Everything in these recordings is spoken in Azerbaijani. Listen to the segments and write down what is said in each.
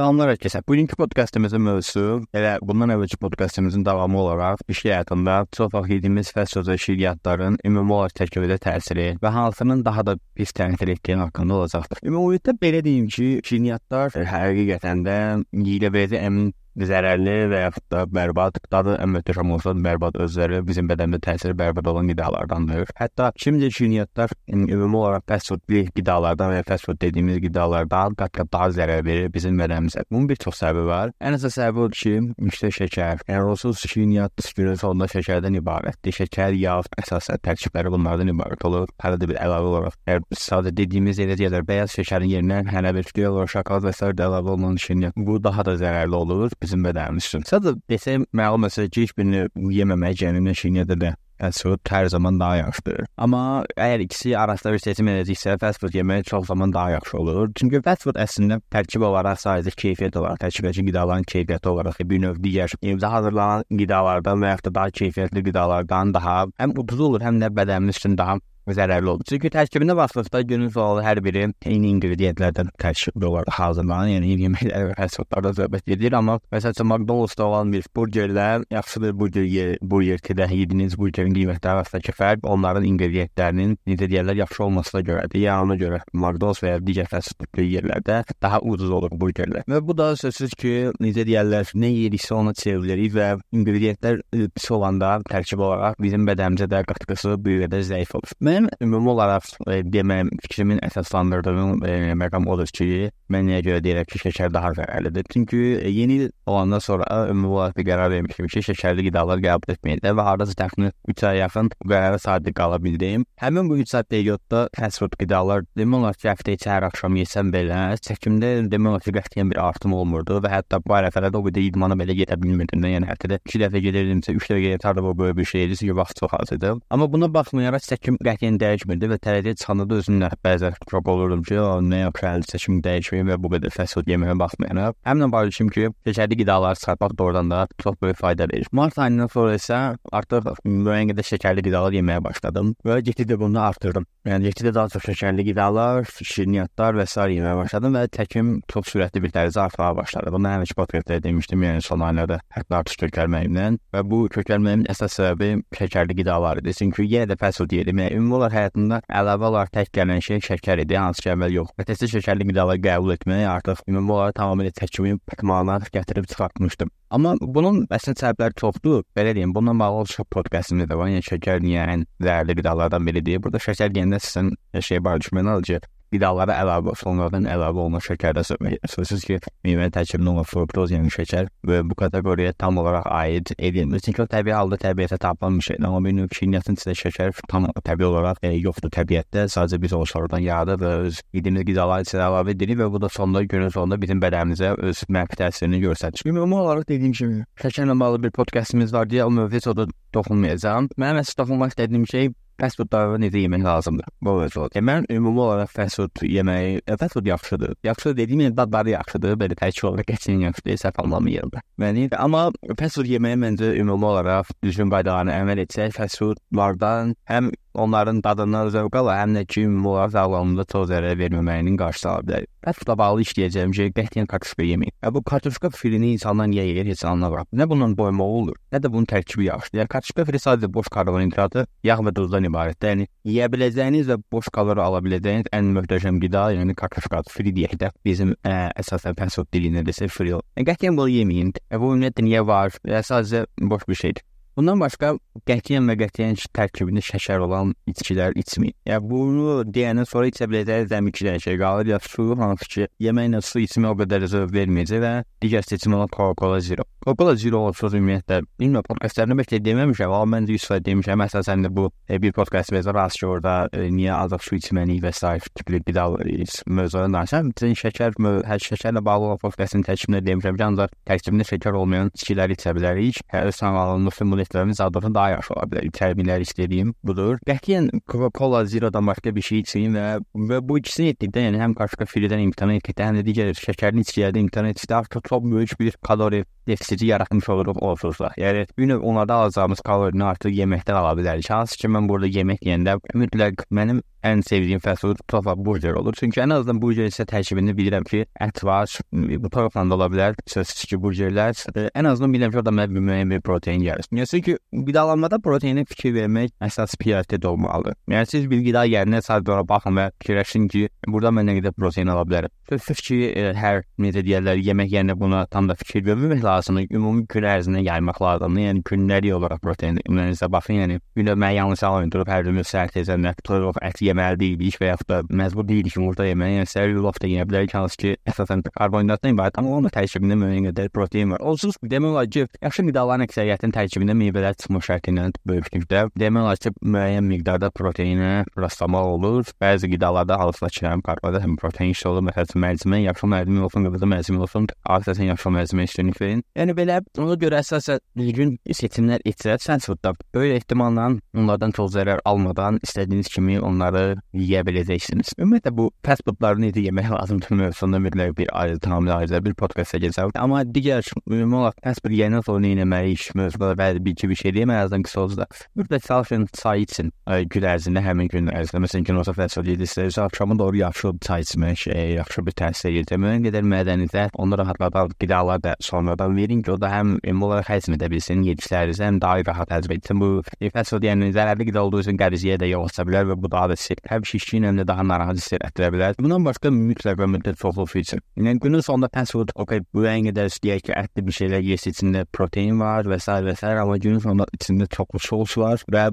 Salamlar hər kəsə. Bugünkü podkastımızın mövzusu elə bundan əvvəlki podkastımızın davamı olaraq iş həyatında çox vaxt yediyimiz fast və şirniyyatların ümumi olaraq təkəbbürə təsiri və hansının daha da pis təsir etdiyi haqqında olacaqdır. Ümumiyyətlə belə deyim ki, şirniyyatlar həqiqətən də yeyilə biləcək ən zərərli və yaxud da bərbad, dadı ən möhtəşəm olsa bərbad özləri bizim bədəndə təsiri bərbad olan qidalardandır. Hətta kimcə şirniyyatlar ümumi olaraq fast food qidalardan və ya fast food dediyimiz qidalardan qat-qat daha zərər verir bizim bədənimizə. Bunun bir çox səbəbi var. Ən əsas səbəbi odur ki, yüksək şəkər, yəni onsuz şirniyyat günün sonunda şəkərdən ibarətdir. Şəkər, yağ əsasən tərkibləri bunlardan ibarət olur. Hələ də bir əlavə olaraq, sadə dediyimiz yerə deyirlər, bəyaz şəkərin yerinə hələ bir düyü olaraq şokolad və sair də əlavə olunan şirniyyat bu daha da zərərli olur bizim bədənimiz üçün. Sadəcə desəm, məlum məsələ ki, heç birini yeməmək, yəni nəşiniyyədə də fast food hər zaman daha yaxşıdır. Amma əgər ikisi arasında bir seçim edəcəksə, fast food yemək çox zaman daha yaxşı olur. Çünki fast food əslində tərkib olaraq sadəcə keyfiyyət olaraq tərkib edilmiş qidaların keyfiyyəti olaraq bir növ digər evdə hazırlanan qidalardan və ya da daha keyfiyyətli qidalardan daha həm ucuz olur, həm də bədənimiz üçün daha zərərli olur. Çünki tərkibinə baxdıqda günün sonunda hər biri eyni inqridiyentlərdən tərkib olaraq hazırlanır. Yəni yeməklər və fast-foodlarda söhbət gedir, amma məsələn McDonald's-da olan bir burgerlə yaxşı bir burger yer, burgerdə yediyiniz burgerin qiyməti arasındakı fərq onların inqridiyentlərinin necə deyirlər yaxşı olmasına görədir. Yəni ona görə McDonald's və ya digər fast-food yerlərdə daha ucuz olur burgerlər. Və bu da sözsüz ki, necə deyirlər, nə yeriksə ona çevrilir və inqridiyentlər pis olanda tərkib olaraq bizim bədənimizə də qatqısı qədər zəif olur. Mən ümumi olaraq e, deməyim fikrimin əsaslandırdığım e, məqam odur ki, mən nəyə görə deyirəm ki, şəkər daha zərərlidir. Çünki e, yeni il olandan sonra ümumi olaraq bir qərar vermişdim ki, şəkərli qidalar qəbul etməyəcəm və hardasa təxminən 3 ay yaxın bu qərara sadiq qala bildim. Həmin bu 3 ay periodda fast food qidalar demək olar ki, həftə içi hər axşam yesəm belə, çəkimdə demək olar ki, qətiyyən bir artım olmurdu və hətta bu ərəfələrdə o qədər idmana belə gedə bilmirdim də. Yəni həftədə 2 dəfə gedirdimsə, 3 dəfə gedirdim, bu böyle bir şey idi, çünki vaxt çox az idi. Amma buna baxmayaraq çəkim qətiyyən dəyişmirdi və tərəziyə çıxanda da özümlə bəzən şok olurdum ki, nə yaxşı əldə çəkim dəyişməyim və bu qədər fast food yeməyə baxmayaraq. Həmlə barışım ki, şəkərli qidalar çıxartmaq doğrudan da çox böyük fayda verir. Mart ayından sonra isə artıq müəyyən qədər şəkərli qidalar yeməyə başladım və getdikcə bunu artırdım. Yəni getdikcə daha çox şəkərli qidalar, şirniyyatlar və sair yeməyə başladım və çəkim çox sürətli bir tərzdə artmağa başladı. Bunu həmişə podkastda demişdim, yəni son aylarda hətta artış kökəlməyimdən və bu kökəlməyimin əsas səbəbi şəkərli qidalar idi. Çünki yenə də fast food yedim. Yəni ümumi olaraq həyatımda əlavə olaraq tək gələn şey şəkər idi, hansı ki əvvəl yox. Və tezdə şəkərli qidaları qəbul etmək artıq ümumi olaraq tamamilə çəkimi pətmana gətirib çıxartmışdım. Amma bunun əslində səbəbləri çoxdur. Belə deyim, bununla bağlı çox podkastımda da var. Yəni şəkər niyə ən zərərli qidalardan biridir? Burada şəkər deyəndə sizin şey barədə düşünməli olacaq qidalara əlavə, sonradan əlavə olunan şəkərdə söhbət. Sözsüz ki, meyvə tərkibində olan fruktoz, yəni şəkər və bu kateqoriyaya tam olaraq aid edilmir. Çünki o təbii halda təbiətə tapılan bir şeydir. Amma bir növ şirniyyatın içində şəkər tam təbii olaraq e, yoxdur təbiətdə. Sadəcə biz o sonradan yaradır və öz yediyimiz qidalar içində əlavə edirik və bu da sonda günün sonunda bizim bədənimizə öz mənfi təsirini göstərir. Ümumi olaraq dediyim kimi, şəkərlə bağlı bir podkastımız var deyə o mövzuya da toxunmayacağam. Mənim əsas toxunmaq istədiyim şey fast foodları necə yemək lazımdır? Bu mövzu. E, mən ümumi olaraq fast food yeməyi, e, fast food yaxşıdır. Yaxşı dediyim yəni dadları yaxşıdır, belə tərkib olaraq qətiyyən yaxşıdır, səhv anlamayın. Yəni amma fast food yeməyi məncə ümumi olaraq düzgün qaydalarına əməl etsək, fast foodlardan həm onların dadından zövq ala, həm də ki, ümumi olaraq sağlamlığımıza çox zərər verməməyinin qarşısı ala bilər. Fast bağlı işləyəcəyim şey qətiyyən kartuşka yeməyin. Ya bu kartuşka firini insanlar niyə yeyir, heç anlamıram. Nə bunun doyma olur, nə də bunun tərkibi yaxşıdır. Yəni kartuşka firi sadəcə boş karbonhidratı, yağ və duzdan ibarətdir. Yəni yeyə biləcəyiniz və boş kalori ala biləcəyiniz ən möhtəşəm qida, yəni kartuşka firi deyək də bizim ə, əsasən food dilində desə firi. Yəni qətiyyən bunu yeməyin. E, bu ümumiyyətlə niyə var? Yəni sadəcə boş bir şeydir. Bundan başqa qətiyyən və qətiyyən tərkibində şəkər olan içkilər içməyin. Yəni bunu deyəndən sonra içə biləcəyiniz ən iki dənə şey qalır. Ya su, hansı ki, yeməklə su içmək o qədər zövq verməyəcək və digər seçim olan Coca-Cola Zero. Coca-Cola Zero olsa ümumiyyətlə bilmirəm podkastlarında bəlkə deməmişəm, amma mən 100 faiz demişəm. Əsasən də bu e, bir podkast bezə rast ki, orada e, niyə azıq su içməliyik və sair tipli qida mövzularını danışıram. Sizin şəkər, hər şəkərlə bağlı olan podkastın tərkibində demişəm ki, ancaq tərkibində şəkər olmayan içkiləri içə bilərik. Hə, öz sağlamlığımızı etmemiz zadının daha yaxşı ola bilər. Təminlər istədiyim budur. Qətiyyən Coca-Cola Zero-dan başqa bir şey içməyin və və bu ikisini etdikdə, yəni həm qarşıqa filidən imtina etdikdə, həm də digər şəkərli içkilərdə imtina etdikdə artıq çox böyük bir kalori defisiti yaratmış oluruq onsuzda. Yəni bir növ onlarda alacağımız kalorini artıq yeməkdən ala bilərik. Hansı ki, mən burada yemək yeyəndə mütləq mənim ən sevdiyim fast food tofa burger olur. Çünki ən azından burger isə tərkibində bilirəm ki, ət var, bu tarafla da ola bilər, sosisk burgerlər. Ən azından bilirəm ki, orada mənə bir müəyyən bir protein gəlir. Yəni çünki qidalanmada proteinə fikir vermək əsas prioritet olmalıdır. Yəni siz bir qida yerinə sadəcə ona baxın və fikirləşin ki, burada mən nə qədər protein ala bilərəm. Sözsüz ki, hər necə deyirlər, yemək yerinə buna tam da fikir verməmək lazımdır. Ümumi gün ərzində yaymaq lazımdır. Yəni gündəlik olaraq protein ümumənizə baxın. Yəni gündə mən yanlış almayın, durub hər gün səhər tezən toyuq ət yeməli deyilik və yaxud da məcbur deyilik yumurta yeməyə. Yəni səhər yulaf da yeyə bilərik, hansı ki, əsasən karbonhidratdan ibarət, amma onun da tərkibində müəyyən qədər protein var. Onsuz demək olar ki, yaxşı qidaların əksəriyyətinin tərkibində meyvələr çıxmış şəkli ilə böyüklükdə demək olar ki, müəyyən miqdarda proteinə rastlamaq olur. Bəzi qidalarda hansılar ki, həm karbohidrat, həm protein işi olur. Məsələn, mərcimək, yaxşı mərcimək olsun, qıvrılı mərcimək olsun, adətən yaxşı mərcimək üstünlük verin. Yəni belə ona görə əsasən düzgün seçimlər etsəz, fast foodda böyük ehtimalla onlardan çox zərər almadan istədiyiniz kimi onları yeyə biləcəksiniz. Ümumiyyətlə bu fast foodları necə yemək lazımdır mövzusunda mütləq bir ayrı tamamilə ayrı bir podkast çəkəcəm. Amma digər ümumi olaraq fast food yeyəndən sonra nə etməliyik mövzusunda bəzi bir iki bir şey deyim, ən azından qısa olsa da. Mütləq çalışın çay için gün ərzində həmin gün ərzində. Məsələn, gün olsa fast food yedirsə, axşama doğru yaxşı çay içmək, e, yaxşı bir təsir edir. Müəyyən qədər mədəniyyət, onu rahatladan qidalar da sonradan verin ki, o da həm ümumi olaraq həzm edə bilsin yediklərinizi, həm daha rahat həzm etsin. Bu fast food yəni zərərli qida olduğu üçün qərizliyə də yol aça bilər və bu daha da sirr, həm şişki ilə də daha narahat hiss etdirə bilər. Bundan başqa mütləq və mütləq çoxlu feature. Yəni günün sonunda fast food, okay, bu ən qədər istəyək ki, ətli bir şeylər yesin, içində protein var və s. və s. amma günün sonunda içində çoxlu sos var və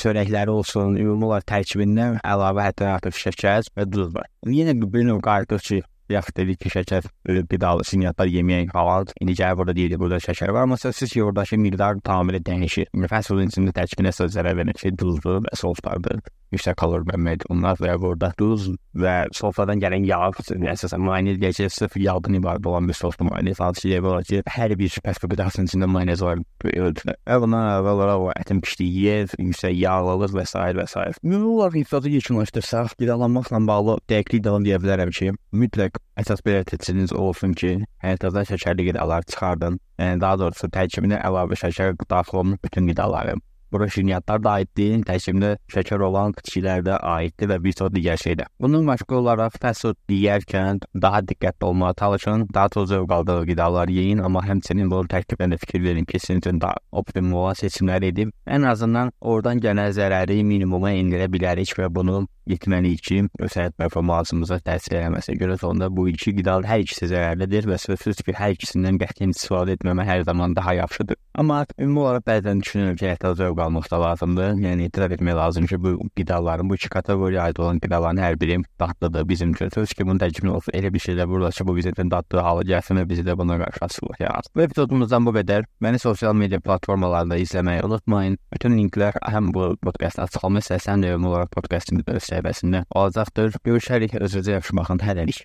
çörəkləri olsun, ümumi olaraq tərkibində əlavə hətta artıq şəkər və duz var. Yenə bir növ qayıtır ki, yaxud dedik ki, şəkər qidalı siniyatlar yeməyə halal. İndi gəl burada deyirik, burada şəkər var, amma siz ki, oradakı miqdar tamamilə dəyişir. Foodun içində tərkibinə zərər verən şey duzdur və soslardır yüksək kalori məməd onlar və duz və sofradan gələn yağ əsasən mayonez deyəcək sırf yağdan ibarət olan bir soslu mayonez ki demək olar ki hər bir food qidasının içində mayonez var bundan əvvəl olaraq o ətin pişdiyi yer, yüksək yağlılıq və s. və s. Ümumi olaraq ifadəni yekunlaşdırsaq, qidalanmaqla bağlı dəqiqlik davam deyə bilərəm ki, mütləq əsas belirticiniz olsun ki, həyatınızdan şəkərli qidalar çıxardın. Yəni daha doğrusu tərkibinə əlavə şəkər daxil olmuş bütün qidaları broşinyatlar da aiddir, tərkibində şəkər olan içkilər də aiddir və bir çox digər şeylər. Bunun başqa olaraq food yeyərkən daha diqqətli olmağa çalışın, daha çox zövq aldığı qidalar yeyin, amma həmçinin bu tərkiblərə fikir verin ki, sizin üçün daha optimal olan seçimlər edib ən azından oradan gələn zərəri minimuma endirə bilərik və bunu etməliyik ki, öz həyat performansımıza təsir eləməsə görə sonunda bu iki qida hər ikisi zərərlidir və sözsüz ki, hər ikisindən qətiyyən istifadə etməmə hər zaman daha yaxşıdır. Amma ümumi olaraq bəzən düşünürəm ki, həyatda zövq almaq da lazımdır. Yəni etiraf etmək lazımdır ki, bu qidaların bu iki kateqoriyaya aid olan qidaların hər biri dadlıdır bizim üçün. Söz ki, bunun tərkibində olsun elə bir şeylər burada ki, bu bizim üçün dadlı halı gəlsin və bizi də buna qarşı asılıq yaratsın. Bu epizodumuzdan bu qədər. Məni sosial media platformalarında izləməyi unutmayın. Bütün linklər həm bu podkastın açıqlama hissəsində, həm də ümumi olaraq podkastın səhifəsində olacaqdır. Görüşərik, özünüzə yaxşı baxın, hələlik.